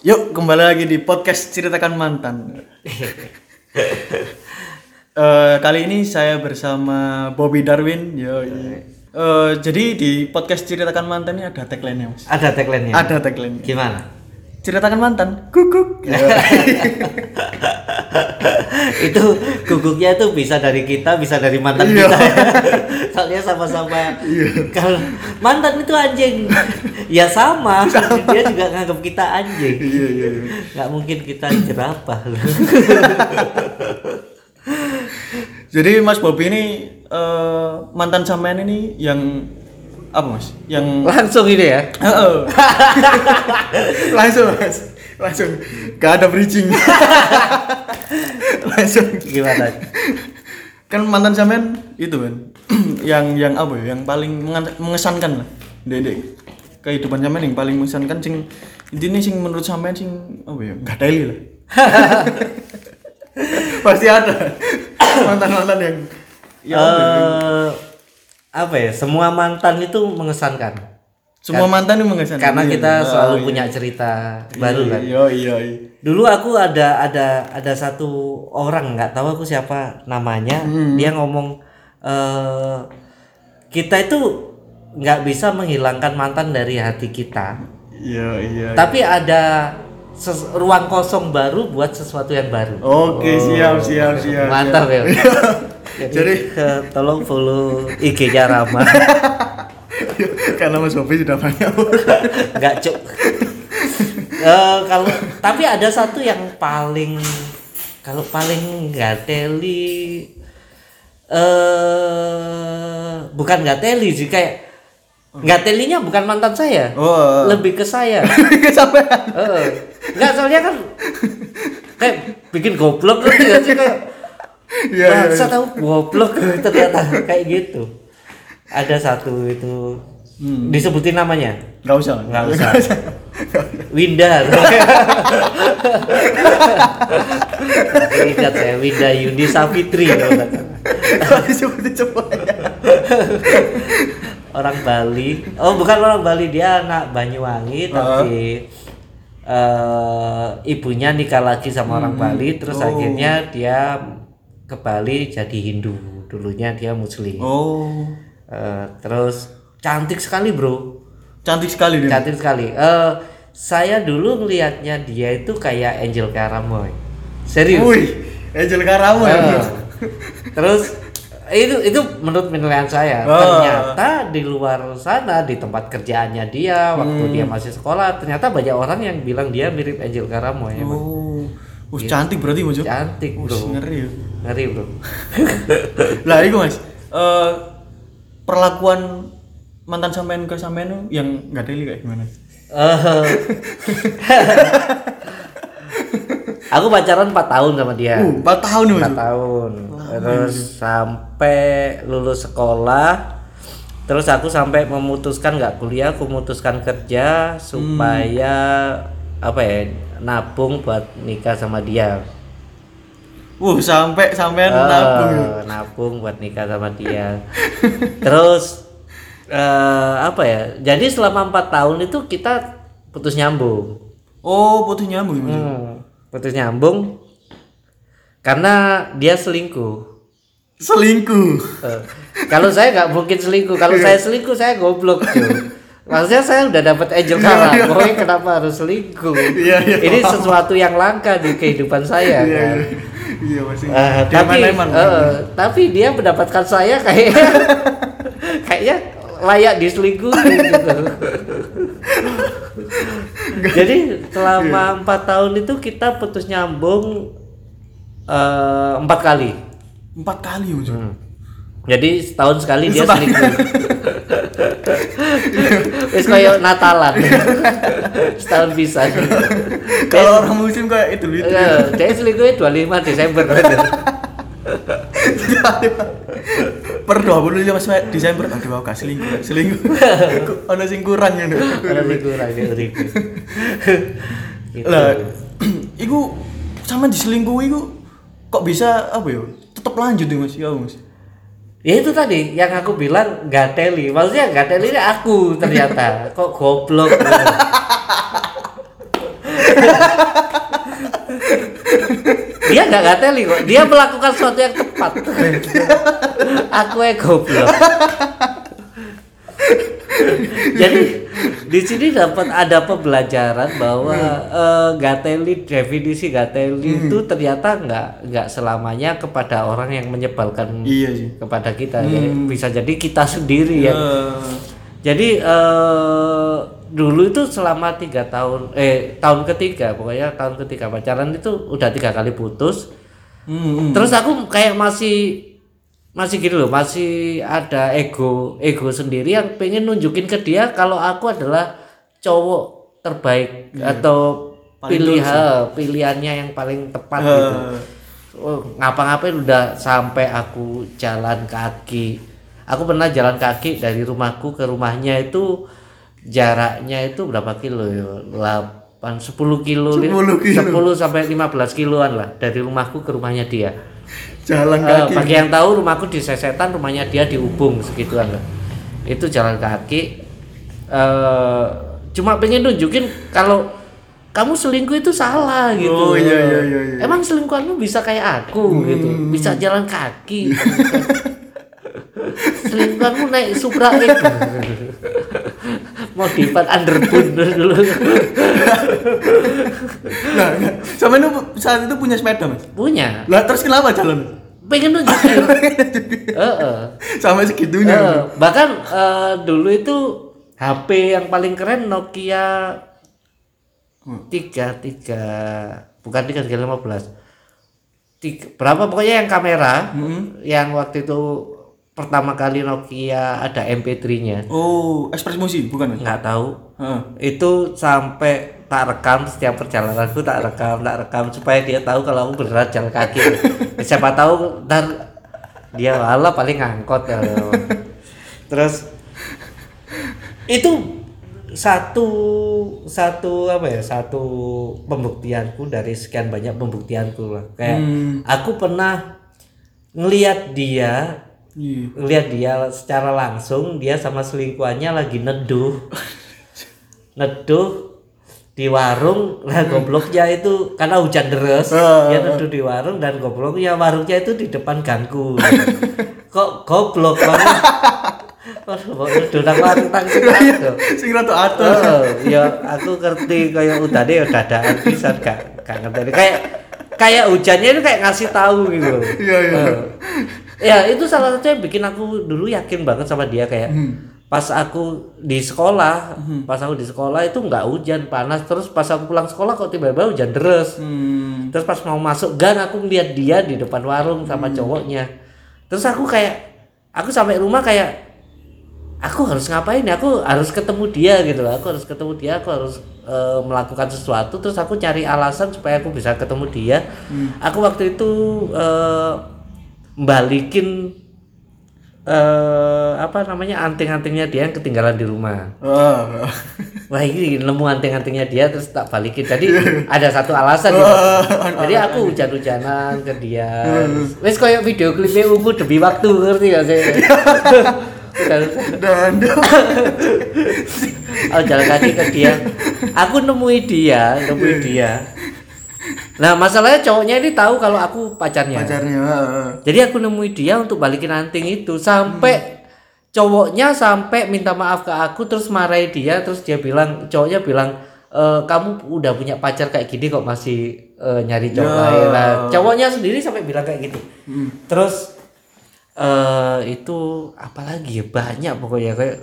Yuk kembali lagi di podcast ceritakan mantan. Eh, kali ini saya bersama Bobby Darwin. Yo, Eh, jadi di podcast ceritakan mantan ini ada tagline-nya mas. Ada tagline-nya. Ada tagline. Gimana? Ceritakan mantan. Guguk. itu guguknya itu bisa dari kita, bisa dari mantan Iya. kita. Soalnya sama-sama. Kalau mantan itu anjing, ya sama. Dia juga nganggap kita anjing. Iya iya. iya. Nggak mungkin kita jerapah. Jadi Mas Bobby ini eh, mantan sampean ini yang apa mas? Yang Langsung ini ya. Heeh. langsung mas, langsung. Gak ada bridging. langsung. Gimana? Kan mantan sampean itu kan, yang yang apa ya? Yang paling mengesankan lah, dedek. Kehidupan sampean yang paling mengesankan sing intinya sing menurut sampean sing apa ya? Gak teli lah. Pasti ada mantan-mantan yang ya? Eh, apa ya? Semua mantan itu mengesankan. semua mantan itu mengesankan. Karena Iya, kita iya. selalu Oh, punya cerita baru kan. Iya iya iya. Dulu aku ada ada ada satu orang nggak tahu aku siapa namanya. Dia ngomong eh kita itu nggak bisa menghilangkan mantan dari hati kita. Iya iya. Tapi ada ses- ruang kosong baru buat sesuatu yang baru. Oke, siap, siap, siap. Mantap ya. Jadi, Jadi- tolong follow IG-nya Rama. Karena Mas Bobi sudah banyak. Nggak cuk. Eh, kalau tapi ada satu yang paling kalau paling nggak teli eh bukan nggak teli sih kayak nggak telinya bukan mantan saya Oh. lebih ke saya Kesampean. Heeh. nggak soalnya kan kayak bikin goblok kan ya sih kayak Iya, iya, Bangsa tahu goblok ternyata kayak gitu ada satu itu disebutin namanya Enggak usah. Nggak usah. Winda. Ingat saya Winda Yudi Savitri coba. orang Bali. Oh bukan orang Bali dia anak Banyuwangi tapi eh, ibunya nikah lagi sama orang Bali terus akhirnya dia ke Bali jadi Hindu dulunya dia Muslim. Oh. Eh, terus cantik sekali bro. Cantik sekali dia. Cantik sekali. Eh saya dulu ngelihatnya dia itu kayak Angel Karamoy. Serius. Wih, Angel Karamo ya. Eh, terus itu itu menurut penilaian saya. Oh. Ternyata di luar sana di tempat kerjaannya dia waktu Hmm. dia masih sekolah ternyata banyak orang yang bilang dia mirip Angel Karamoy. emang. Oh. Wih, cantik berarti Mas. Jo. Cantik bro. ngeri ya. Ngeri bro. Lah, itu Mas. Eh perlakuan mantan sampean ke sampean yang enggak deli kayak gimana? Eh, Aku pacaran 4 tahun sama dia. Uh, 4 tahun Mas. 4 tahun terus sampai lulus sekolah terus aku sampai memutuskan nggak kuliah aku memutuskan kerja supaya apa ya nabung buat nikah sama dia Uh, sampai sampean Eh, nabung. nabung buat nikah sama dia terus eh, apa ya jadi selama empat tahun itu kita putus nyambung Oh, putus nyambung ya. Hmm, putus nyambung karena dia selingkuh Selingkuh. Eh, kalau saya nggak mungkin selingkuh. Kalau saya selingkuh saya goblok cuy. Maksudnya saya udah dapat angel boy kenapa harus selingkuh? Iya, iya. Ini sesuatu yang langka di kehidupan saya Iya, kan. Iya. Iya, Mas. Eh, Dia tapi eh, tapi dia mendapatkan saya kayak kayaknya layak diselingkuhi gitu. Jadi selama empat tahun itu kita putus nyambung empat kali. Empat kali, Mas. Hmm. Jadi setahun sekali dia selingkuh. Wis kayak Natalan. setahun bisa. Kalau orang muslim kayak itu itu. Eh, Dia selingkuhnya 25 Desember. per 25 Desember aduh aku gak selingkuh selingkuh ada sing kurang ya selingkuh lagi uripe. Gitu. lah iku sama diselingkuhi iku kok bisa apa ya tetap lanjut ya mas ya mas Ya itu tadi yang aku bilang nggak teli. Maksudnya nggak teli ini aku ternyata kok goblok. gitu. dia nggak ngateli kok dia melakukan sesuatu yang tepat aku yang goblok jadi di sini dapat ada pembelajaran bahwa eh, gateli definisi gateli itu ternyata nggak nggak selamanya kepada orang yang menyebalkan Iya sih. kepada kita. Ya. bisa jadi kita sendiri ya. Eh, jadi eh, dulu itu selama tiga tahun eh tahun ketiga pokoknya tahun ketiga pacaran itu udah tiga kali putus. Hmm, terus aku kayak masih masih gitu loh masih ada ego ego sendiri yang pengen nunjukin ke dia kalau aku adalah cowok terbaik atau pilihan pilihannya yang paling tepat gitu. Eh, oh, ngapa-ngapain udah sampai aku jalan kaki. Aku pernah jalan kaki dari rumahku ke rumahnya itu jaraknya itu berapa kilo ya? 8 10 kilo 10 kilo. 10 sampai 15 kiloan lah dari rumahku ke rumahnya dia jalan Eh, kaki. bagi yang tahu rumahku di Sesetan rumahnya dia di Ubung segituan lah. Itu jalan kaki. Eh cuma pengen nunjukin kalau kamu selingkuh itu salah gitu. Oh, iya, iya, iya, iya. emang selingkuhanmu bisa kayak aku gitu. Bisa jalan kaki. Selingkuhanmu naik supra itu modifan underboot dulu Nah, nah, sama itu saat itu punya sepeda mas. punya Lah terus kenapa jalan? pengen nunjukin Heeh. Sampai segitunya. Eh, bahkan eh, dulu itu HP yang paling keren Nokia tiga tiga bukan tiga tiga lima belas tiga, berapa pokoknya yang kamera yang waktu itu pertama kali Nokia ada MP3-nya Oh, ekspres musik bukan? Nggak tahu. Heeh. itu sampai tak rekam setiap perjalananku tak rekam tak rekam supaya dia tahu kalau aku beneran jalan kaki. Siapa tahu ntar dia malah paling ngangkot ya. Terus itu satu satu apa ya satu pembuktianku dari sekian banyak pembuktianku lah. Kayak aku pernah ngelihat dia Iya. ngelihat dia secara langsung dia sama selingkuhannya lagi neduh neduh di warung lah gobloknya itu karena hujan deras Ah, dia neduh di warung dan gobloknya warungnya itu di depan ganggu kok goblok neduh nang warung tang sing adoh? Sing rada atur. Oh, ya aku ngerti kayak udah deh dadaan pisan gak gak ngerti kayak kayak hujannya itu kayak ngasih tahu gitu. Iya, iya. Ya itu salah satu yang bikin aku dulu yakin banget sama dia kayak pas aku di sekolah, pas aku di sekolah itu nggak hujan panas terus pas aku pulang sekolah kok tiba-tiba hujan deras. Hmm. Terus pas mau masuk gang aku ngeliat dia di depan warung sama cowoknya. Terus aku kayak aku sampai rumah kayak aku harus ngapain ya? Aku harus ketemu dia gitu loh. Aku harus ketemu dia, aku harus eh, melakukan sesuatu terus aku cari alasan supaya aku bisa ketemu dia. Aku waktu itu eh, balikin eh apa namanya anting-antingnya dia yang ketinggalan di rumah. Ah. Wah ini nemu anting-antingnya dia terus tak balikin. Jadi ada satu alasan gitu. Jadi aku hujan-hujanan ke dia. Wes kayak video klipnya ungu demi waktu ngerti gak sih? Dan Oh jalan kaki ke dia. Aku nemui dia, nemui dia. Nah masalahnya cowoknya ini tahu kalau aku pacarnya. pacarnya. Jadi aku nemui dia untuk balikin anting itu sampai cowoknya sampai minta maaf ke aku terus marahi dia terus dia bilang cowoknya bilang "E, kamu udah punya pacar kayak gini kok masih eh, nyari cowok Ya. lain lah. Cowoknya sendiri sampai bilang kayak gitu. Terus eh itu apalagi ya banyak pokoknya kayak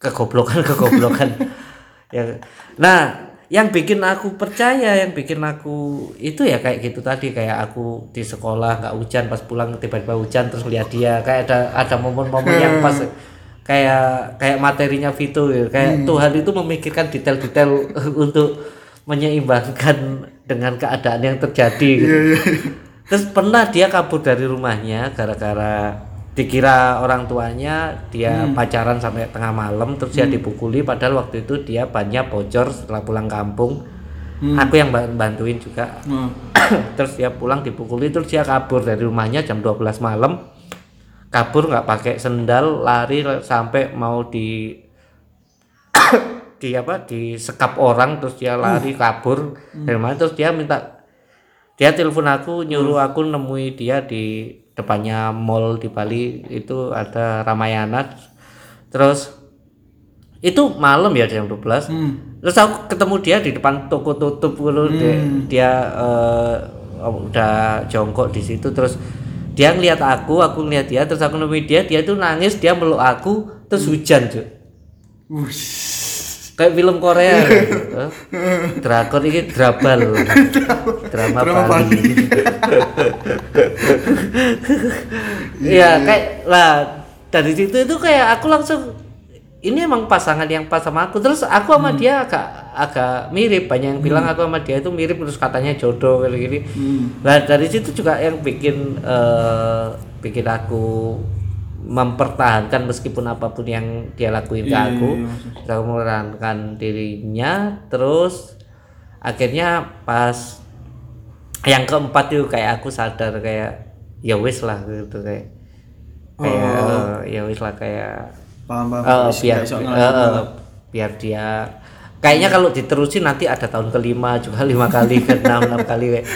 kegoblokan kegoblokan. ya. Nah, yang bikin aku percaya, yang bikin aku itu ya kayak gitu tadi kayak aku di sekolah nggak hujan pas pulang tiba-tiba hujan terus lihat dia kayak ada ada momen-momen yang pas kayak kayak materinya Vito ya. kayak Tuhan itu memikirkan detail-detail untuk menyeimbangkan dengan keadaan yang terjadi gitu. Terus pernah dia kabur dari rumahnya gara-gara dikira orang tuanya dia pacaran sampai tengah malam terus dia dipukuli padahal waktu itu dia bannya bocor setelah pulang kampung. Aku yang ban- bantuin juga. Ah. terus dia pulang dipukuli terus dia kabur dari rumahnya jam 12 malam. Kabur nggak pakai sendal, lari sampai mau di di apa disekap orang terus dia lari kabur dari mana terus dia minta dia telepon aku nyuruh aku nemui dia di depannya mall di Bali itu ada Ramayana. Terus itu malam ya jam 12 Hmm. terus aku ketemu dia di depan toko tutup dulu. Dia, dia eh, udah jongkok di situ. Terus dia ngeliat aku aku ngeliat dia. Terus aku nemuin dia. Dia tuh nangis dia meluk aku terus hujan cuy Wush. Kayak film Korea. Drakor ini drabal. Drama, Drama Bali. Iya kayak lah dari situ itu kayak aku langsung ini emang pasangan yang pas sama aku. Terus aku sama dia agak agak mirip. Banyak yang bilang aku sama dia itu mirip terus katanya jodoh kayak gini. Hmm. Nah dari situ juga yang bikin eh, bikin aku mempertahankan meskipun apa pun yang dia lakuin ke Iya, aku, iya, iya, dirinya. Terus akhirnya pas yang keempat itu kayak aku sadar kayak ya wis lah gitu kayak kayak Oh. eh, ya wis lah kayak Paham paham. Wis, biar eh, biar dia kayaknya kalau diterusin nanti ada tahun kelima juga lima kali ke enam enam kali kayak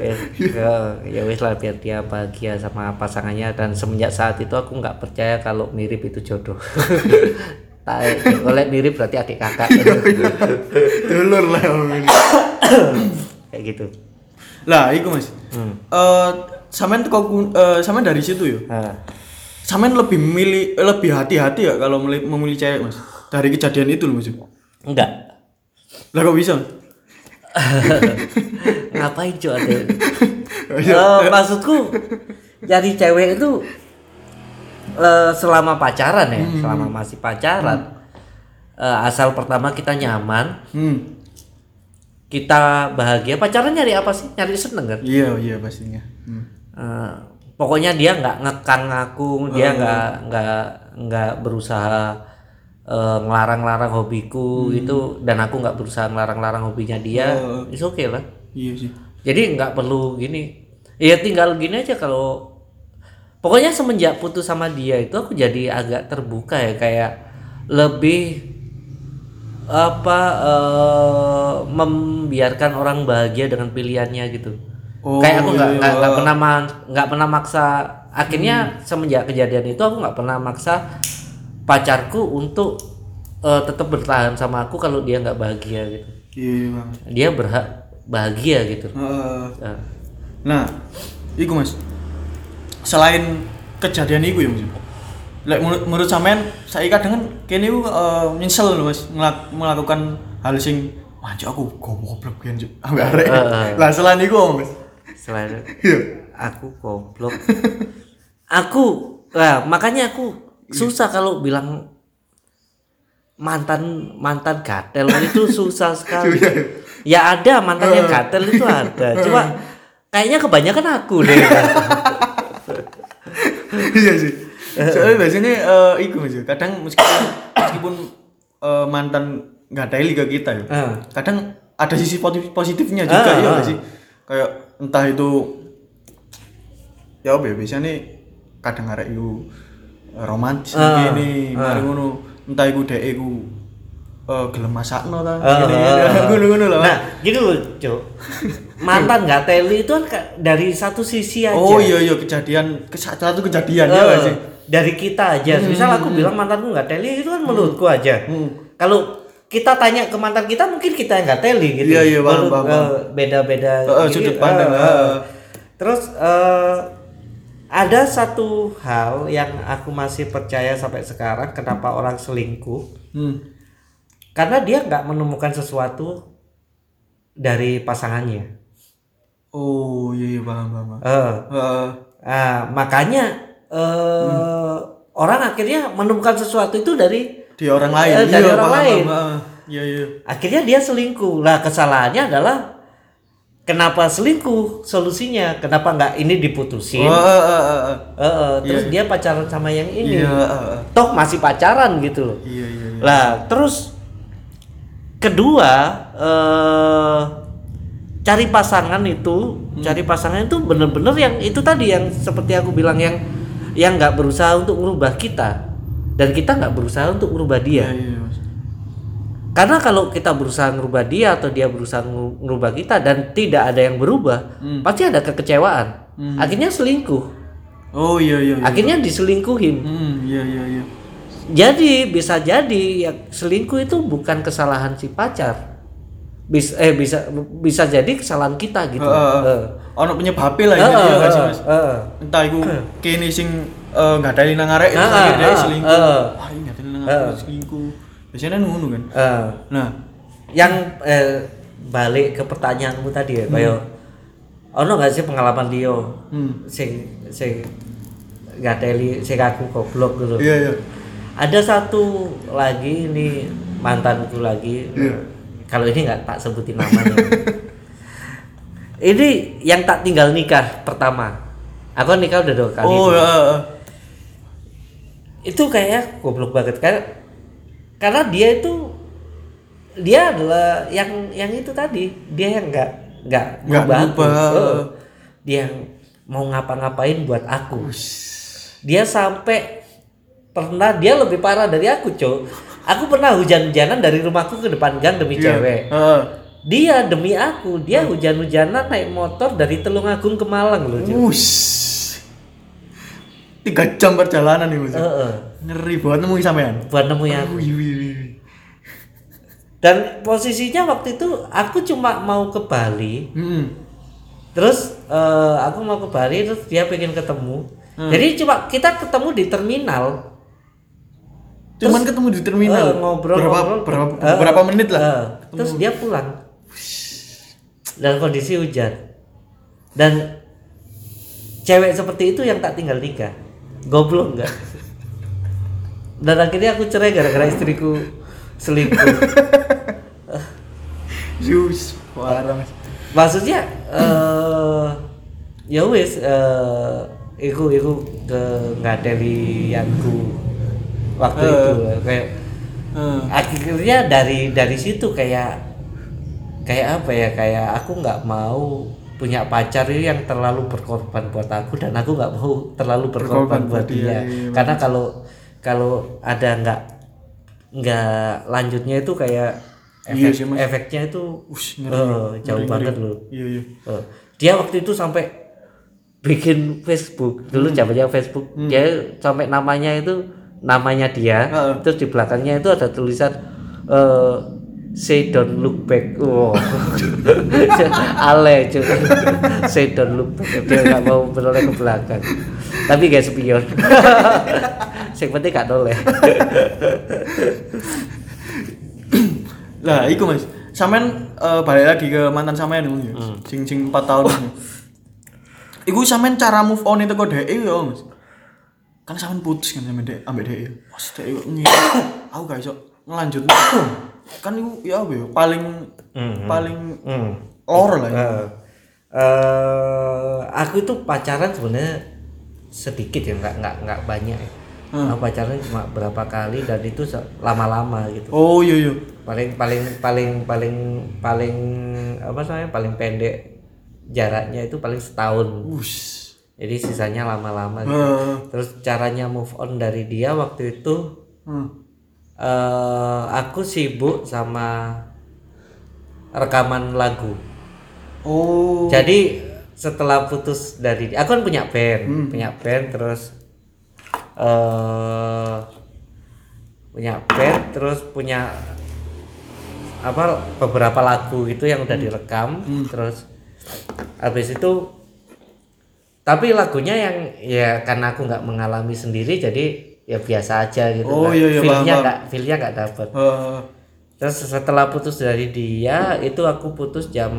ya, ya- ya wis lah biar dia bahagia sama pasangannya dan semenjak saat itu aku nggak percaya kalau mirip itu jodoh Tai, oleh mirip berarti adik kakak Dulur lah. kayak gitu Lah, iku Mas. Hmm. Eh, teko ku- eh, sampean dari situ ya. Nah, Sampean lebih memilih eh, lebih hati-hati ya kalau memilih cewek, Mas. Dari kejadian itu loh, Mas. Enggak Lah kok bisa? ngapain cuy ada Eh, maksudku jadi cewek itu eh, selama pacaran ya selama masih pacaran eh, asal pertama kita nyaman Hmm. kita bahagia pacaran nyari apa sih nyari seneng kan Iya, iya pastinya. Hmm. Pokoknya dia nggak ngekang aku dia nggak nggak nggak berusaha eh, ngelarang-larang hobiku itu dan aku nggak berusaha ngelarang-larang hobinya dia Oh. itu oke lah Iya sih. jadi nggak perlu gini ya tinggal gini aja kalau pokoknya semenjak putus sama dia itu aku jadi agak terbuka ya kayak lebih apa eh, membiarkan orang bahagia dengan pilihannya gitu Oh, kayak aku nggak iya, nggak iya. nggak pernah nggak pernah maksa akhirnya semenjak kejadian itu aku nggak pernah maksa pacarku untuk eh, tetap bertahan sama aku kalau dia nggak bahagia gitu Iya, iya, Bang. dia berhak bahagia gitu Heeh. Nah, Nah, iku Mas. Selain kejadian iku ya Mas. Lek menurut, menurut sampean saya kadang kan kene iku eh, nyesel lho Mas ngelak- melakukan hal sing anjir aku goblok kan Cuk. Ambek arek. Heeh. Lah selain iku apa, Mas. selain Iya. aku goblok aku lah makanya aku susah kalau bilang mantan mantan gatel itu susah sekali ya ada mantan yang gatel itu ada cuma kayaknya kebanyakan aku deh iya sih. Soalnya biasanya eh, iku Mas. Kadang meskipun meskipun eh, mantan nggak daily ke kita ya. Eh. Kadang ada sisi positif positifnya juga Ah, ya nggak sih. Kayak entah itu ya ya biasanya kadang iku eh, romantis Ah, gini, ah. mari ngono entah iku dek iku eh, gelem masakno ta. Ah, Gini, ah, ah. Ngono-ngono lah. nah gitu loh cok mantan gateli itu kan ka- dari satu sisi aja Oh iya iya kejadian ke satu kejadian ya Eh, nggak sih. dari kita aja. Misal aku bilang mantanku nggak teli itu kan menurutku aja. Hmm. Kalau kita tanya ke mantan kita mungkin kita yang nggak teli gitu. Iya, iya, eh, beda-beda. Eh, eh, gini, sudut eh, pandang, eh. eh. Terus eh, ada satu hal yang aku masih percaya sampai sekarang kenapa orang selingkuh Hmm. karena dia nggak menemukan sesuatu dari pasangannya. Oh iya iya paham paham. Eh, Heeh. Nah, makanya eh orang akhirnya menemukan sesuatu itu dari di orang lain. Eh, dari Iya, orang paham, lain. paham, paham. Iya iya. akhirnya dia selingkuh. Lah kesalahannya adalah kenapa selingkuh? Solusinya kenapa nggak ini diputusin? Oh, eh, eh, eh. Eh, eh, terus dia pacaran sama yang ini. Iya, eh, eh. Toh masih pacaran gitu loh. iya iya iya. Lah, terus kedua eh cari pasangan itu, Hmm. cari pasangan itu bener-bener yang itu tadi yang seperti aku bilang yang yang nggak berusaha untuk merubah kita dan kita nggak berusaha untuk merubah dia. Iya iya Mas. Karena kalau kita berusaha merubah dia atau dia berusaha merubah kita dan tidak ada yang berubah pasti ada kekecewaan. Akhirnya selingkuh. Oh iya iya iya. akhirnya diselingkuhin. Hmm iya iya iya. Jadi bisa jadi ya selingkuh itu bukan kesalahan si pacar. Bisa eh bisa bisa jadi kesalahan kita gitu. Heeh. Eh. ono penyebabnya lah Eh, ini ya mas. eh. entah iku kini sing nggak ada nang arek itu Ah, akhirnya ah, selingkuh. ah. wah ada nang arek selingkuh biasanya ngono kan? Eh, nah. Yang eh, balik ke pertanyaanmu tadi ya kayak ono nggak sih pengalaman Leo? Hmm. Sing sing nggak teli sing aku goblok gitu. Iya iya. Ada satu lagi ini mantanku lagi. Kalau ini nggak tak sebutin namanya. Ini yang tak tinggal nikah pertama. Aku kan nikah udah dua kali oh tuh. ya ya. itu kayak goblok banget. Karena karena dia itu dia adalah yang yang itu tadi. Dia yang nggak nggak Nggak. Heeh. dia yang mau ngapa-ngapain buat aku. Dia sampai pernah dia lebih parah dari aku cok. Aku pernah hujan-hujanan dari rumahku ke depan gang demi cewek. Heeh. dia demi aku. Dia hujan-hujanan naik motor dari Telungagung ke Malang loh Cok. Tiga jam perjalanan nih mas. Heeh. ngeri banget nemu sampean. Buat aku. Wih wih. dan posisinya waktu itu aku cuma mau ke Bali. Hmm. Terus eh, aku mau ke Bali terus dia pengen ketemu. Jadi cuma kita ketemu di terminal. Cuman ketemu di terminal? Eh, ngobrol berapa ngobrol, berapa eh, berapa menit lah eh, terus dia pulang. Dalam kondisi hujan. Dan cewek seperti itu yang tak tinggal nikah goblok enggak dan akhirnya aku cerai gara-gara istriku selingkuh. Jus, parah maksudnya eh ya wis eh iku iku ke ngadelianku waktu Eh. itu. Kayak Eh, akhirnya dari dari situ kayak kayak apa ya kayak aku nggak mau punya pacar yang terlalu berkorban buat aku dan aku nggak mau terlalu berkorban, Berkorban buat dia, dia, iya, karena kalau kalau ada nggak nggak lanjutnya itu kayak Iya efek, sih, Mas. efeknya itu Ush, ngeri. eh, jauh Ngeri, banget ngeri. loh Iya iya. Eh, dia waktu itu sampai bikin Facebook dulu zamannya Facebook dia sampai namanya itu namanya dia Heeh. terus di belakangnya itu ada tulisan eh say don't look back wow ale cuy say don't look back dia nggak mau menoleh ke belakang tapi gak spion yang penting gak noleh Lah, iku mas. Sampean eh, balik lagi ke mantan sampean nih, ya. Sing sing 4 tahun ini. Iku sampean cara move on itu kok dhek ya, Mas. Kan sampean putus kan sama dhek ambek dhek. Mas ngene. Aku gak iso ngelanjut. Kan iku ya apa ya paling paling hmm. lor lah. ya. Eh, eh, aku itu pacaran sebenarnya sedikit ya nggak nggak nggak banyak ya. Aku pacaran cuma berapa kali dan itu lama-lama gitu Oh iya iya. paling paling paling paling paling apa namanya paling pendek jaraknya itu paling setahun Wush. jadi sisanya lama-lama gitu. Eh, terus caranya move on dari dia waktu itu hmm. Eh aku sibuk sama rekaman lagu. Oh. Jadi setelah putus dari aku kan punya band, punya band terus eh punya band terus punya apa beberapa lagu itu yang udah direkam terus habis itu tapi lagunya yang ya karena aku nggak mengalami sendiri jadi ya biasa aja gitu Oh, Nggak- iya, iya, feel-nya nggak feel-nya nggak dapet Eh, Terus setelah putus dari dia itu aku putus jam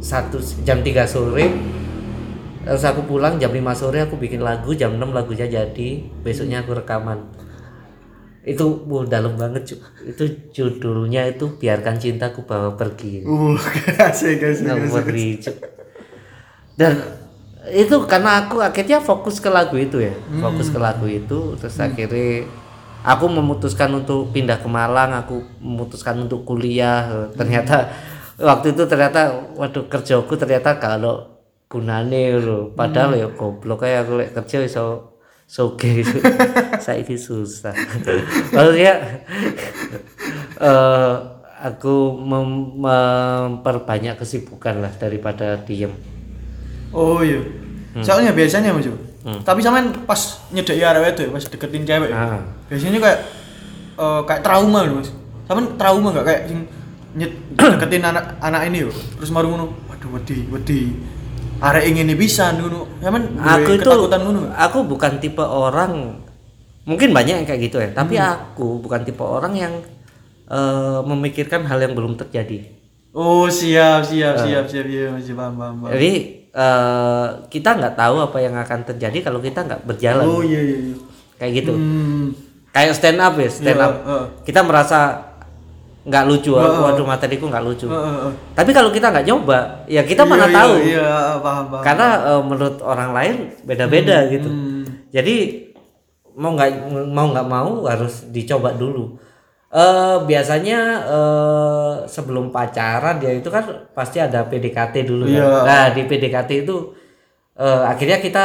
satu jam 3 sore. Terus aku pulang jam 5 sore aku bikin lagu, jam 6 lagunya jadi, besoknya aku rekaman. Itu wuh, dalam banget. Itu judulnya itu biarkan cintaku bawa pergi. uh, asik. asik. Ngeri, Cuk. Dan itu karena aku akhirnya fokus ke lagu itu ya, fokus ke lagu itu terus akhirnya aku memutuskan untuk pindah ke Malang, aku memutuskan untuk kuliah. Ternyata waktu itu ternyata waduh kerjaku ternyata kalau gunane lho. Padahal ya goblok kayak aku lek kerja iso soge. Saiki susah. Maksudnya eh aku mem- memperbanyak kesibukan lah daripada diem Oh iya. Hmm. Soalnya biasanya Mas. Yo. Tapi sampean pas nyedeki arek wedok pas deketin cewek. Ah. Biasanya kayak eh, kayak trauma lho Mas. Sampean trauma enggak kayak sing nyet deketin anak anak ini yo. Terus maru ngono. Waduh wedi wedi. Arek ingin bisa ngono. Sampean aku itu ketakutan ngono. nggak? aku bukan tipe orang mungkin banyak yang kayak gitu ya tapi Hmm. aku bukan tipe orang yang eh, memikirkan hal yang belum terjadi Oh siap siap Ah. siap siap iya masih paham paham. paham. jadi eh, kita nggak tahu apa yang akan terjadi kalau kita nggak berjalan Oh iya iya iya. kayak gitu Hmm. kayak stand up ya stand Iya, up heeh. kita merasa nggak lucu Heeh. waduh materiku nggak lucu Heeh, heeh. tapi kalau kita nggak nyoba ya kita Iya, mana iya, tahu Iya, paham paham. karena eh, menurut orang lain beda-beda gitu Hmm. jadi mau nggak mau nggak mau harus dicoba dulu eh biasanya eh sebelum pacaran dia itu kan pasti ada PDKT dulu kan. Iya. nah di PDKT itu eh akhirnya kita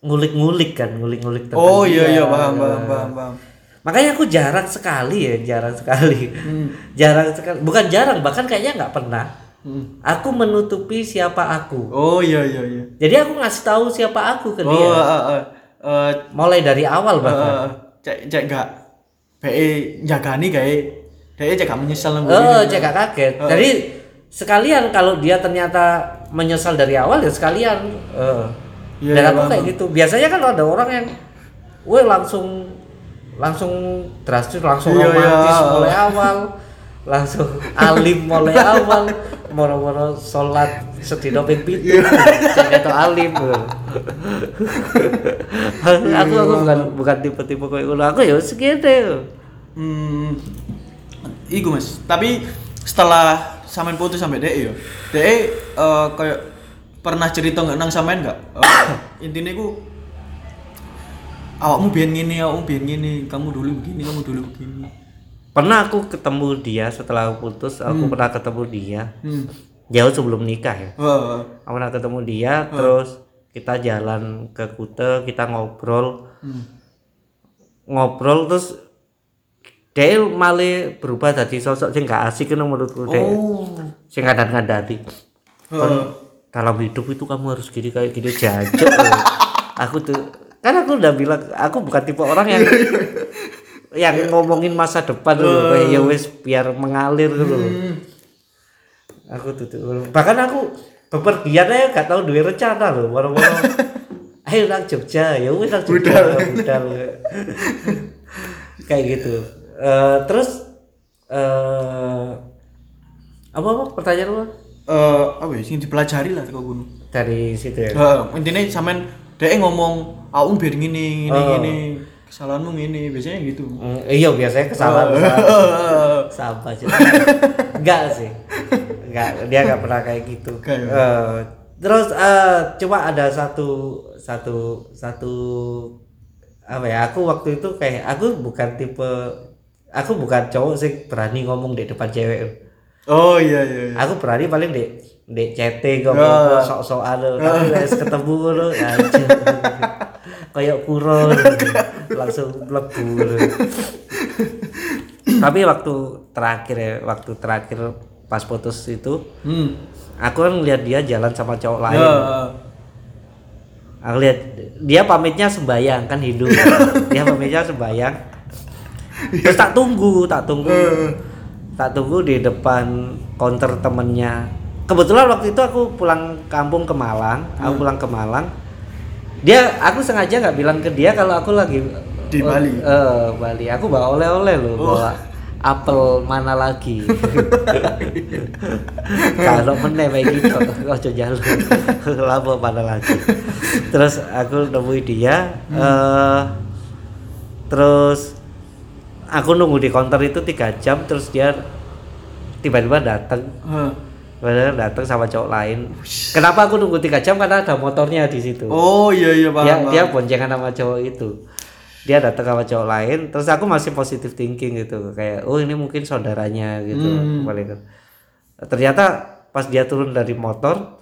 ngulik-ngulik kan ngulik-ngulik tentang Oh iya dia. iya paham paham paham paham. makanya aku jarang sekali ya jarang sekali jarang sekali bukan jarang bahkan kayaknya nggak pernah Hmm. aku menutupi siapa aku Oh iya iya iya. jadi aku ngasih tahu siapa aku ke Oh dia eh eh eh mulai dari awal bahkan eh, cek cek gak BE jagani kayak dia cek gak menyesal nang oh gak kaget. Jadi sekalian kalau dia ternyata menyesal dari awal ya sekalian. Eh. Iya, dan iya, aku kayak gitu. Biasanya kan ada orang yang weh langsung langsung drastis langsung Iya, romantis iya. mulai awal langsung alim mulai awal moro-moro sholat sedino ping pitu. Cek itu alim aku aku bukan bukan tipe-tipe kayak gitu aku ya segitu Hmm, iku mas. Tapi setelah sampean putus sampai DE yo, DE eh, kayak pernah cerita nggak nang sampean nggak? Eh, intinya iku awakmu biyen ngene, awakmu biyen ngene, kamu dulu begini, kamu dulu begini. Pernah aku ketemu dia setelah aku putus aku pernah ketemu dia Hmm. jauh sebelum nikah ya Wah, aku pernah ketemu dia terus kita jalan ke Kute kita ngobrol Hmm. ngobrol terus dia malah berubah jadi sosok sing gak asik kan menurutku dia Oh. sing ngadat-ngadati Heeh. dalam hidup itu kamu harus gini kayak gini jancuk aku tuh kan aku udah bilang aku bukan tipe orang yang yang ngomongin masa depan dulu kayak ya wes biar mengalir gitu loh. aku tuh, tuh bahkan aku bepergian aja gak tahu duit rencana loh moro-moro ayo nang Jogja ya wes nang Jogja budal. kayak gitu. Eh, terus eh apa apa pertanyaan lu? Eh, apa ya sing dipelajari lah kok gunung. dari situ ya? Heeh, intinya sampean DE ngomong, awakmu biyen ngene, ngene, Oh. ngene. Kesalahanmu ngene, biasanya gitu. Mm, iya biasanya kesalahan kesalahan Heeh. sampah sih enggak sih enggak dia enggak pernah kayak gitu? Eh, terus eh cuma ada satu satu satu apa ya aku waktu itu kayak aku bukan tipe aku bukan cowok sih berani ngomong di depan cewek Oh iya iya. iya. aku berani paling di di Ya. ngomong sok-sokan lho. tapi wis ketemu lho anjir. kayak kuro langsung mlebu. Lho. tapi waktu terakhir ya waktu terakhir pas putus itu Hmm. aku kan lihat dia jalan sama cowok lain. Ya. aku lihat dia pamitnya sembayang kan hidup. Dia pamitnya sembayang terus tak tunggu tak tunggu. Tak tunggu di depan counter temennya. Kebetulan waktu itu aku pulang kampung ke Malang aku pulang ke Malang dia aku sengaja nggak bilang ke dia kalau aku lagi Di Bali? eh Bali. Aku bawa oleh-oleh loh bawa apel mana lagi. Kalau meneh kayak gitu ojo jalur lama mana lagi. Terus aku nemui dia eh terus aku nunggu di counter itu tiga jam terus dia tiba-tiba datang Heeh. Tiba-tiba datang sama cowok lain kenapa aku nunggu tiga jam karena ada motornya di situ Oh iya iya paham. dia paham. dia boncengan sama cowok itu dia datang sama cowok lain terus aku masih positive thinking gitu kayak oh ini mungkin saudaranya gitu Hmm. paling kan. ternyata pas dia turun dari motor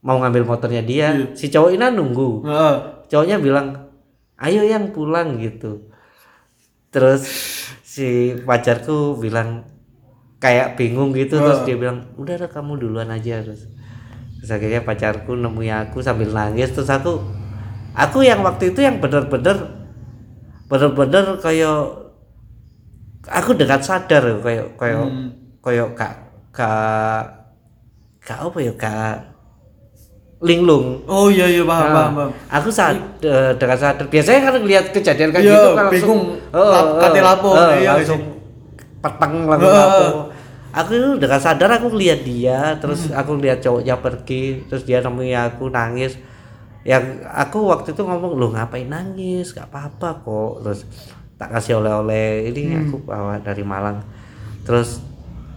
mau ngambil motornya dia Iya. si cowok ini nunggu Heeh. cowoknya bilang ayo yang pulang gitu terus si pacarku bilang kayak bingung gitu terus dia bilang udah udah kamu duluan aja terus terus akhirnya pacarku nemui aku sambil nangis terus aku aku yang waktu itu yang bener-bener bener-bener kayak aku dengan sadar kayak kayak kayak kak kak kak apa ya kak linglung Oh iya iya paham Nah, paham paham. Aku saat eh, dengan sadar biasanya kan lihat kejadian kayak Iya, gitu kan bingung. langsung Lap- kate lapo, eh, iya langsung peteng langsung Heeh. lapo. Aku itu dengan sadar aku lihat dia, terus Hmm. aku lihat cowoknya pergi, terus dia nemui aku nangis. Yang aku waktu itu ngomong lu ngapain nangis? Gak apa-apa kok. Terus tak kasih oleh-oleh ini Hmm. aku bawa dari Malang. Terus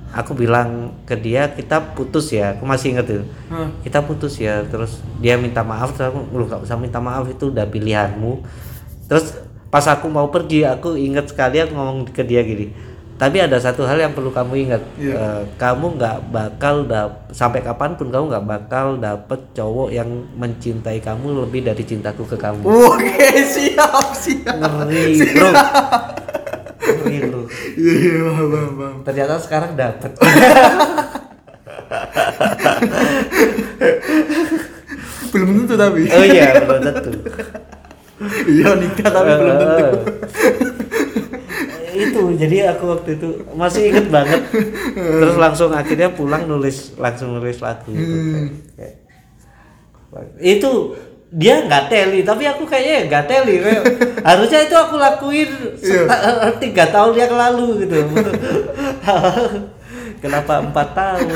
aku bilang ke dia kita putus ya. Aku masih inget tuh Hah. kita putus ya terus dia minta maaf terus aku lu gak usah minta maaf itu udah pilihanmu terus pas aku mau pergi aku inget sekali aku ngomong ke dia gini tapi ada satu hal yang perlu kamu ingat. Iya. Eh, kamu nggak bakal dap sampai kapan pun kamu nggak bakal dapet cowok yang mencintai kamu lebih dari cintaku ke kamu. Oke, siap siap. ngeri bro. Ngeri bro. Iya iya ternyata sekarang dapet. Belum tentu tapi. oh iya belum tentu. Iya nikah tapi belum tentu. Eh, itu jadi aku waktu itu masih inget banget. Terus langsung akhirnya pulang nulis langsung nulis lagu itu. Hmm. Kayak- itu dia nggak teli tapi aku kayaknya nggak teli harusnya itu aku lakuin Iya. seta- tiga tahun yang lalu gitu. Kenapa empat tahun?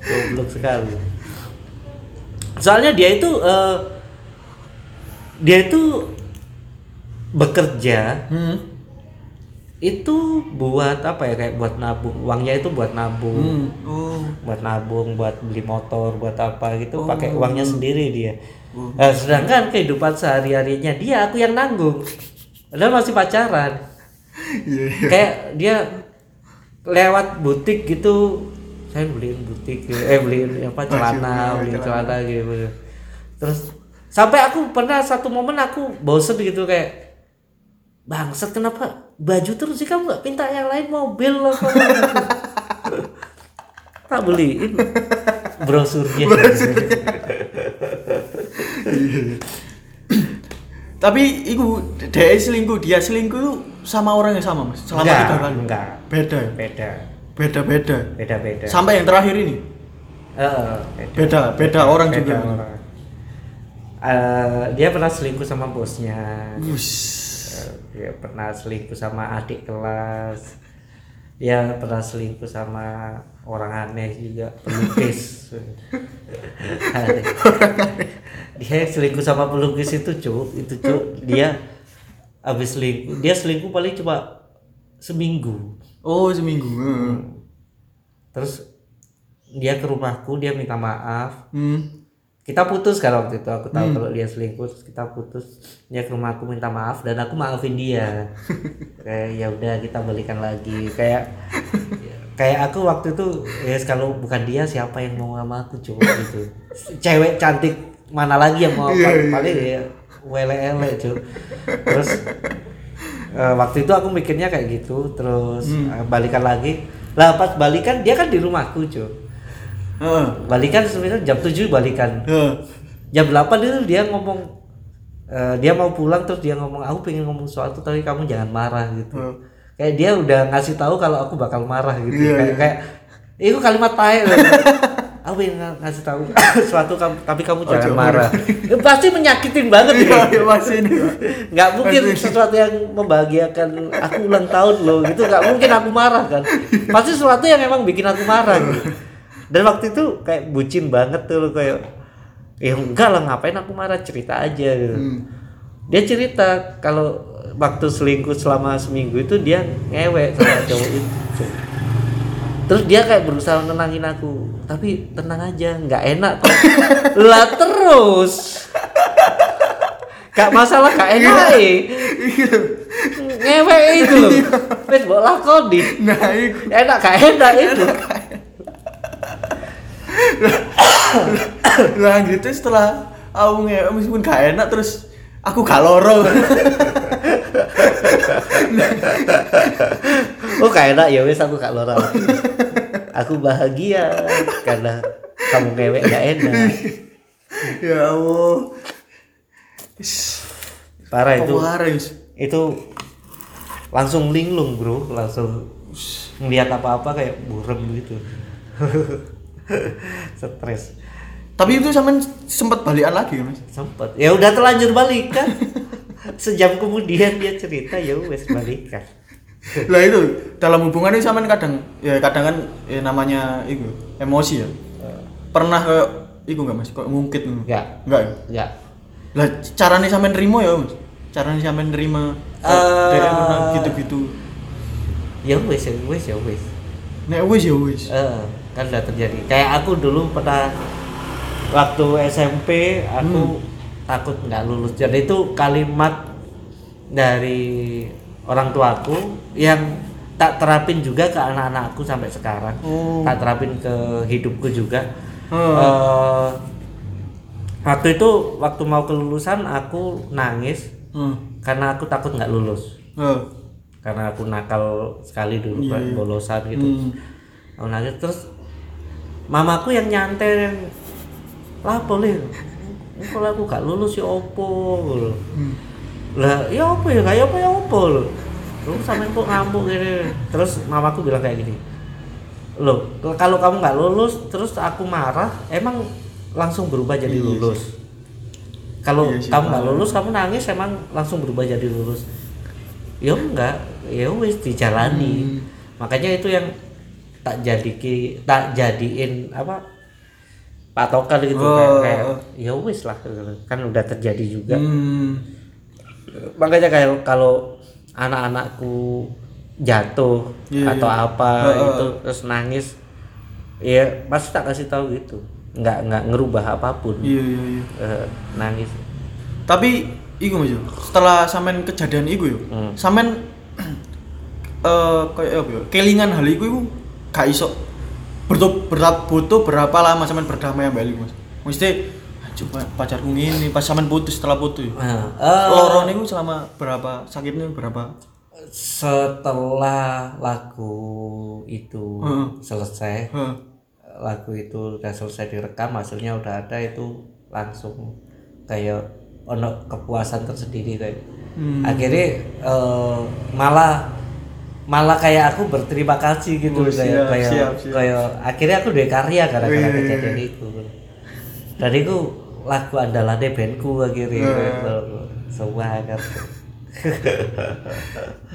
Goblok sekali. Soalnya dia itu eh, dia itu bekerja Hmm. itu buat apa ya kayak buat nabung uangnya itu buat nabung Hmm. Oh. buat nabung buat beli motor buat apa gitu Oh. pakai uangnya sendiri dia Nah, sedangkan kehidupan sehari harinya dia aku yang nanggung padahal masih pacaran Iya iya. kayak dia lewat butik gitu saya beliin butik gitu. eh beliin apa celana iya, beliin celana gitu terus sampai aku pernah satu momen aku bosen gitu kayak bangsat kenapa baju terus sih kamu nggak minta yang lain mobil loh kamu tak beliin brosurnya Tapi iku dia selingkuh, dia selingkuh itu sama orang yang sama, Mas. Selama Enggak, tiga kali. enggak. Beda ya? beda Beda-beda. beda beda Sampai yang terakhir ini. Eh, beda Beda, beda orang Beda juga. orang. Eh, dia pernah selingkuh sama bosnya Wus. Dia pernah selingkuh sama adik kelas dia pernah selingkuh sama orang aneh juga pelukis dia selingkuh sama pelukis itu cuk itu cuk dia habis selingkuh dia selingkuh paling cuma seminggu Oh, seminggu. Heeh. terus dia ke rumahku dia minta maaf Hmm. Kita putus kan waktu itu aku tahu kalau dia selingkuh terus kita putus. Dia ke rumahku minta maaf dan aku maafin dia. Kayak ya udah kita balikan lagi. Kayak kayak aku waktu itu ya kalau bukan dia siapa yang mau sama aku coba gitu. Cewek cantik mana lagi yang mau Iya, iya, paling ya wele ele cuy terus eh, waktu itu aku mikirnya kayak gitu. Terus eh, balikan lagi. Lah pas balikan dia kan di rumahku cuy Heeh. balikan sebenarnya jam 7 balikan Heeh. jam 8 itu dia ngomong eh, dia mau pulang terus dia ngomong aku pengen ngomong sesuatu tapi kamu jangan marah gitu Hmm. kayak dia udah ngasih tahu kalau aku bakal marah gitu Iya, kayak iya. kayak itu kalimat loh. aku pengen ng- ngasih tahu sesuatu kamu tapi kamu jangan jangan marah Eh, pasti menyakitin banget ya. Pak. nggak mungkin sesuatu yang membahagiakan aku ulang tahun loh gitu nggak mungkin aku marah kan pasti sesuatu yang emang bikin aku marah gitu. Dan waktu itu kayak bucin banget tuh loh, kayak ya enggak lah ngapain aku marah? Cerita aja gitu. Hmm. dia cerita kalau waktu selingkuh selama seminggu itu dia ngewek sama cowok itu. Terus dia kayak berusaha nenangin aku tapi tenang aja nggak enak kok lah terus. Gak masalah gak enak eh. ngewek itu loh. Wes mbok lakoni. Nah, enak gak enak itu Lah gitu setelah aku nge meskipun gak enak terus aku gak loro. oh kayak enak ya wes aku gak lagi. aku bahagia karena kamu ngewek gak enak. Ya Allah. Parah itu. itu langsung linglung bro. Langsung ngeliat apa-apa kayak burem gitu stres. Tapi itu sampean sempat balikan lagi kan mas? Sempet ya udah terlanjur balikan. Sejam kemudian dia cerita ya wes balikan. Lah itu dalam hubungan itu sampean kadang ya kadang kan ya namanya itu emosi ya. Pernah ke itu nggak mas? Kok ngungkit Nggak. nggak ya? ya lah caranya sampean nerima ya mas? Caranya sampean nerima Eh. gitu gitu ya wes ya wes ya wes. Nek wis ya wis Eh, kan udah terjadi kayak aku dulu pernah waktu SMP aku takut nggak lulus jadi itu kalimat dari orang tuaku yang tak terapin juga ke anak-anakku sampai sekarang Oh. tak terapin ke hidupku juga Hmm. Eh, waktu itu waktu mau kelulusan aku nangis hmm. karena aku takut nggak lulus Eh. karena aku nakal sekali dulu kan iya. bolosan gitu Hmm. aku nangis terus mamaku yang nyantai yang lapo le kalau aku gak lulus ya opo lho. Hmm. lah ya opo ya kayak apa ya opo lho lu sampe kok ngamuk gini terus mamaku bilang kayak gini loh kalau kamu nggak lulus terus aku marah emang langsung berubah jadi Iya sih. lulus kalau Iya kamu nggak paham. lulus kamu nangis emang langsung berubah jadi lulus ya enggak ya wis dijalani Hmm. makanya itu yang tak jadi ki tak jadiin apa patokan gitu Oh. kayak, kayak ya wis lah kan udah terjadi juga Hmm. makanya kayak kalau anak-anakku jatuh Iya, atau iya. apa Heeh. itu terus nangis ya pasti tak kasih tahu gitu nggak nggak ngerubah apa pun iya iya iya Eh, nangis tapi iku mas yo setelah sampean kejadian iku yo Hmm. sampean eh kayak apa ya kelingan hal iku iku gak iso butuh berapa butuh berapa lama sampean berdamai ambek iku mas mesti "Ah, coba pacarku ngini pas sampean putus setelah putus nah, eh, loro niku selama berapa sakitnya berapa setelah lagu itu Heeh. selesai Heh. lagu itu udah selesai direkam hasilnya udah ada itu langsung kayak ono kepuasan tersendiri kayak Hmm. akhirnya eh, malah malah kayak aku berterima kasih gitu Oh, kayak siap, kayak siap, siap. kayak akhirnya aku udah karya gara-gara Wih. kejadian itu. Dan itu lagu andalannya bandku akhirnya. Wih. kayak, semua kan.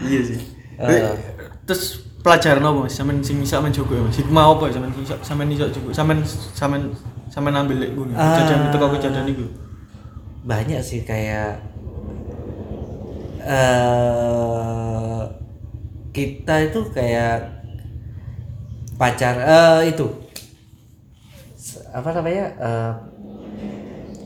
Iya sih. Eh. terus pelajaran apa mas? Sampean sing bisa menjogo ya mas? Hikmah apa ya sampean iso sampean iso jogo sampean sampean sampean ambil lek gue kejadian itu kok kejadian itu? Banyak sih kayak eh kita itu kayak pacar eh itu. Apa namanya eh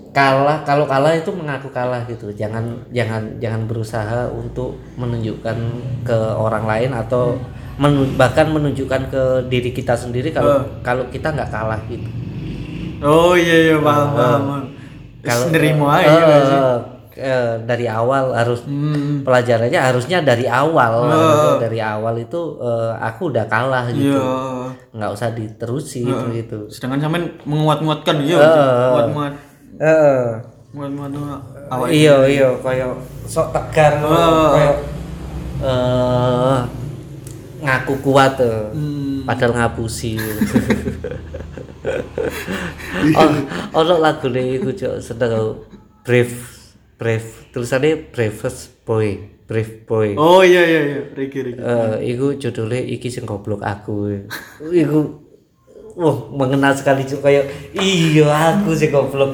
kalah kalau kalah itu mengaku kalah gitu. Jangan jangan jangan berusaha untuk menunjukkan ke orang lain atau menu- bahkan menunjukkan ke diri kita sendiri kalau Eh. kalau kita nggak kalah gitu. Oh iya iya paham paham. kalau nerimo aja sih eh, dari awal harus hmm. pelajarannya harusnya dari awal. Eh. harusnya dari awal itu eh, aku udah kalah gitu. Iya. Nggak usah diterusin gitu. Sedangkan sampean menguat-nguatkan iya. Eh. menguat-nguat. Eh, menguat-nguat awak iya iya kayak sok tegar Eh. kayak eh ngaku kuat tuh Hmm. padahal ngapusi. Oh ono lagu nih iku cok sedang brave brave tulisannya bravest boy brave boy oh iya iya iya Riki Riki Eh, iku judulnya iki sing goblok aku. Iku wah mengenal sekali cuk kayak iya aku sing goblok.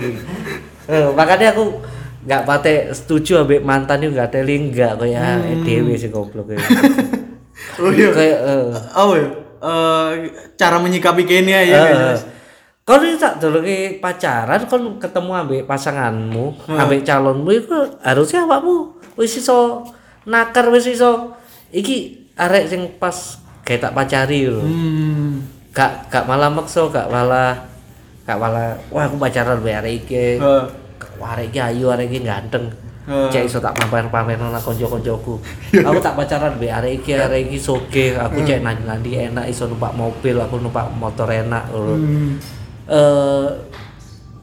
Eh, makanya aku nggak pate setuju ambek mantan itu nggak teli nggak kayak hmm. dewe sing goblok iki. oh iya kayak eh oh iya Eh, cara menyikapi Kenia ya eh, guys. Kau ini tak dulu pacaran, kau ketemu ambek pasanganmu, ambek calonmu itu harusnya awakmu wis iso nakar wis iso. Iki arek sing pas kayak tak pacari lho. hmm. Gak gak malah maksa gak malah gak malah wah aku pacaran be arek iki. Eh, wah arek iki ayu arek iki ganteng. Heeh. cek iso tak pamer-pamer nang kanca-kancaku aku tak pacaran mbek arek iki arek iki soge aku cek nandi-nandi enak iso numpak mobil aku numpak motor enak. Ngono Hmm. Eh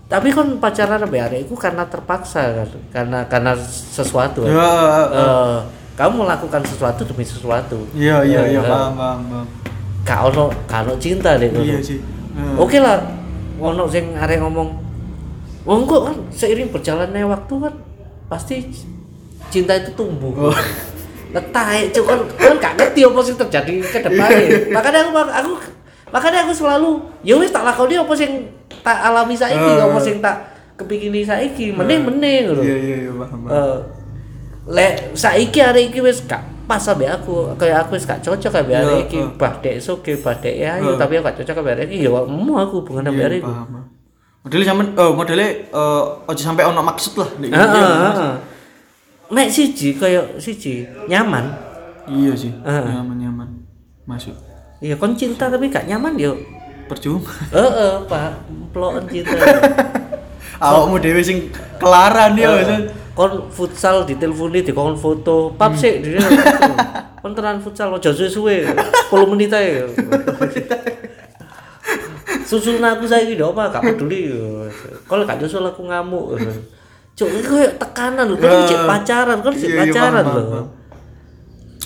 tapi kan pacaran sampai hari itu karena terpaksa kan karena karena sesuatu kan. Ya, Eh, kamu melakukan sesuatu demi sesuatu iya iya iya Eh, paham paham gak ono ono cinta deh Iya sih. Heeh. oke lah ono sing arek ngomong wong kok kan seiring berjalannya waktu kan pasti cinta itu tumbuh Oh. letai cuk kan kan gak ngerti apa sih terjadi ke depannya makanya aku aku makanya aku selalu ya wis tak lakoni apa sing tak alami saiki Ah. apa sing tak kepikini saiki mending mending ngono Iya iya iya paham. paham. Eh, lek saiki hari iki wis gak pas sampe aku kayak aku wis gak cocok sampe hari Iya, iki eh. bah dek soge bah dek ayu Eh. tapi aku gak cocok sampe hari iki ya mau aku hubungan sampe Iya, hari iki. Modelnya sampean oh modelnya eh aja sampai ono maksud lah nek Heeh, iya. heeh. Nek siji kayak siji nyaman. Iya sih. Heeh. Nyaman nyaman. Masuk. Ya kon cinta tapi gak nyaman yo. Percuma. Heeh, Pak. Pelokan cinta. Awakmu dhewe sing kelaran ya. maksud. kon futsal diteleponi dikon foto. Pap sik dia. Kon tenan futsal aja suwe-suwe. 10 menit ae. Susun aku saiki ndok apa gak peduli. Kalau gak nyusul aku ngamuk. Cuk, kayak tekanan lho, kan cek pacaran, kan cek Iya, iya, pacaran lho. paham.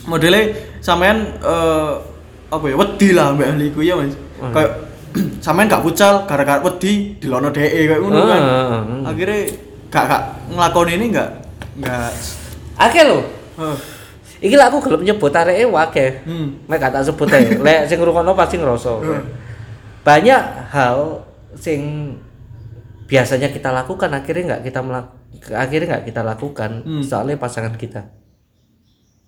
Modelnya sampean eh apa ya wedi lah mbak ahli ku ya Mas. Kayak sampean gak pucal gara-gara wedi dilono dhek kayak ngono kan. Heeh. Akhirnya gak gak nglakoni ini gak gak Akeh lho. eh, Iki lah aku gelem nyebut areke wake. hmm. Mek gak tak sebut ae. Lek sing ngrungokno pasti ngerasa. Banyak hal sing biasanya kita lakukan akhirnya nggak kita melak akhirnya nggak kita lakukan Hmm. soalnya pasangan kita.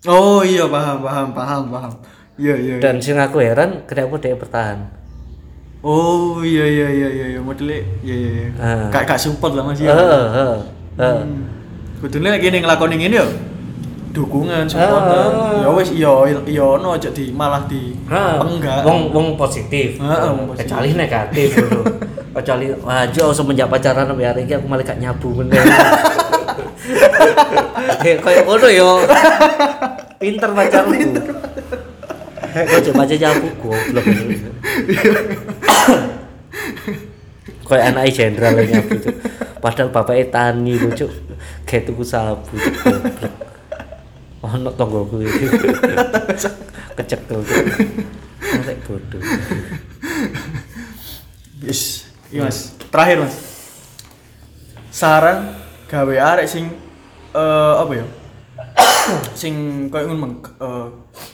Oh iya paham paham paham paham. Iya iya. iya. Dan sing aku heran kenapa dia bertahan. Oh iya iya iya iya iya modelnya iya iya. iya. Ah. Gak gak support lah Mas ya. heeh. heeh. Hmm. Kudune lagi ning nglakoni ngene ya. Dukungan support. Ah. Ya wis iya iya ono aja di malah di Heeh. enggak. Wong wong positif. Heeh, wong positif. Kecuali negatif. Kecuali wajah semenjak pacaran sampai hari ini aku malah gak nyabu bener. Eh kayak ngono yo. Pinter pacarku. Eh kok coba aja nyabu goblok. Kayak anak jenderal yang nyabu tuh. Padahal bapaknya tani lho, Cuk. Kayak tuku sabu Cuk, goblok. Ono tonggoku iki. Kecekel Cuk. Arek bodoh. Yes. Iya Mas. Terakhir Mas. Saran gawe arek sing eh apa ya? Sing koyo ngono Mang. Eh,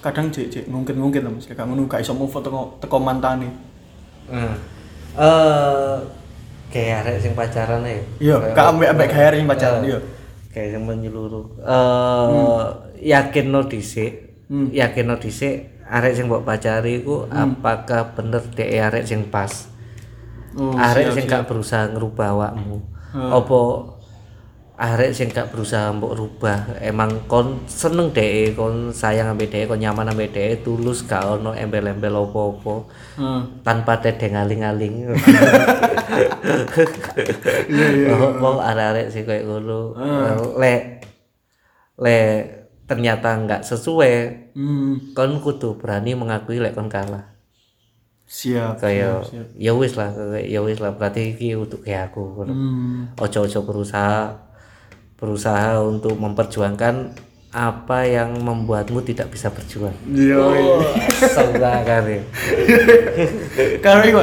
kadang cek cek ngungkit-ngungkit lah Mas. Kayak ngono gak iso move teko teko mantane. Hmm. Eh kayak arek sing pacaran ya. Iya, gak ambek-ambek gawe arek sing pacaran Eh, iya. Kayak sing menyeluruh. Eh yakin no dhisik. Hmm. Yakin no dhisik arek sing mbok pacari iku apakah bener dhek arek sing pas. Oh, arek sing gak berusaha ngerubah awakmu. Hmm. Apa arek sing gak berusaha mbok rubah emang kon seneng dhek kon sayang ambek dhek kon nyaman ambek dhek tulus gak ono embel-embel apa-apa Heeh. tanpa. Iya, Oh, mau arek-arek sih kayak ngono. Ah. Lek lek ternyata nggak sesuai, Hmm. kon kudu berani mengakui lek kon kalah. Siap. Kayak ya wis lah, ya wis lah berarti iki untuk kayak aku. Hmm. Ojo-ojo berusaha berusaha untuk memperjuangkan apa yang membuatmu tidak bisa berjuang. Iya. Oh, sebelah kali. Karo iku.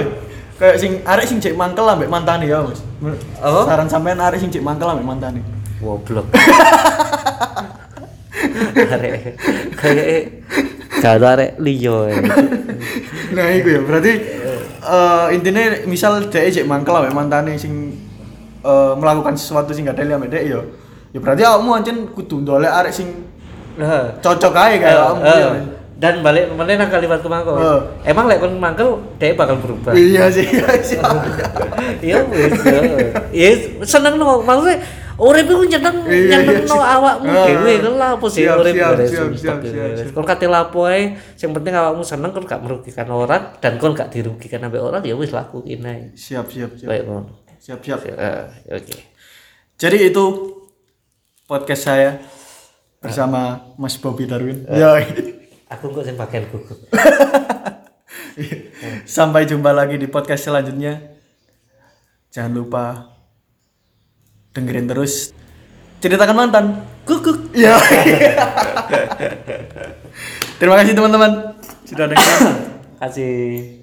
Kayak sing arek sing cek mangkel ambek mantane ya, Mas. Apa? Saran sampean arek sing cek mangkel ambek mantane. Goblok. arek kayak kalau arek liyo. Nah, iku ya. Berarti eh intinya misal dhek cek mangkel ambek mantane sing eh, melakukan sesuatu sing gak ada ambek dhek ya. Ya berarti awakmu ancen kudu ndolek arek sing Nah, cocok ae kayak awakmu eh, ya. eh. dan balik mana nang kalimatku mangkel. Eh. Emang lek kon mangkel dia bakal berubah. Iya sih, iya. Iya wis. eh. Ya seneng no maksudnya urip iku nyeneng Iya, iya, no awakmu dhewe kan lah apa sih urip. Kon kate lapo ae sing penting awakmu seneng kon gak merugikan orang dan kon gak dirugikan sampai orang ya wis lakuin ae. Siap, siap, siap. Ngono. Siap, siap. Oke. Jadi itu podcast saya bersama Mas Bobby Darwin. Yoi. Aku kok sing bagian gugup. Sampai jumpa lagi di podcast selanjutnya. Jangan lupa dengerin terus ceritakan mantan. Kukuk. Ya. Terima kasih teman-teman sudah dengerin. Kasih.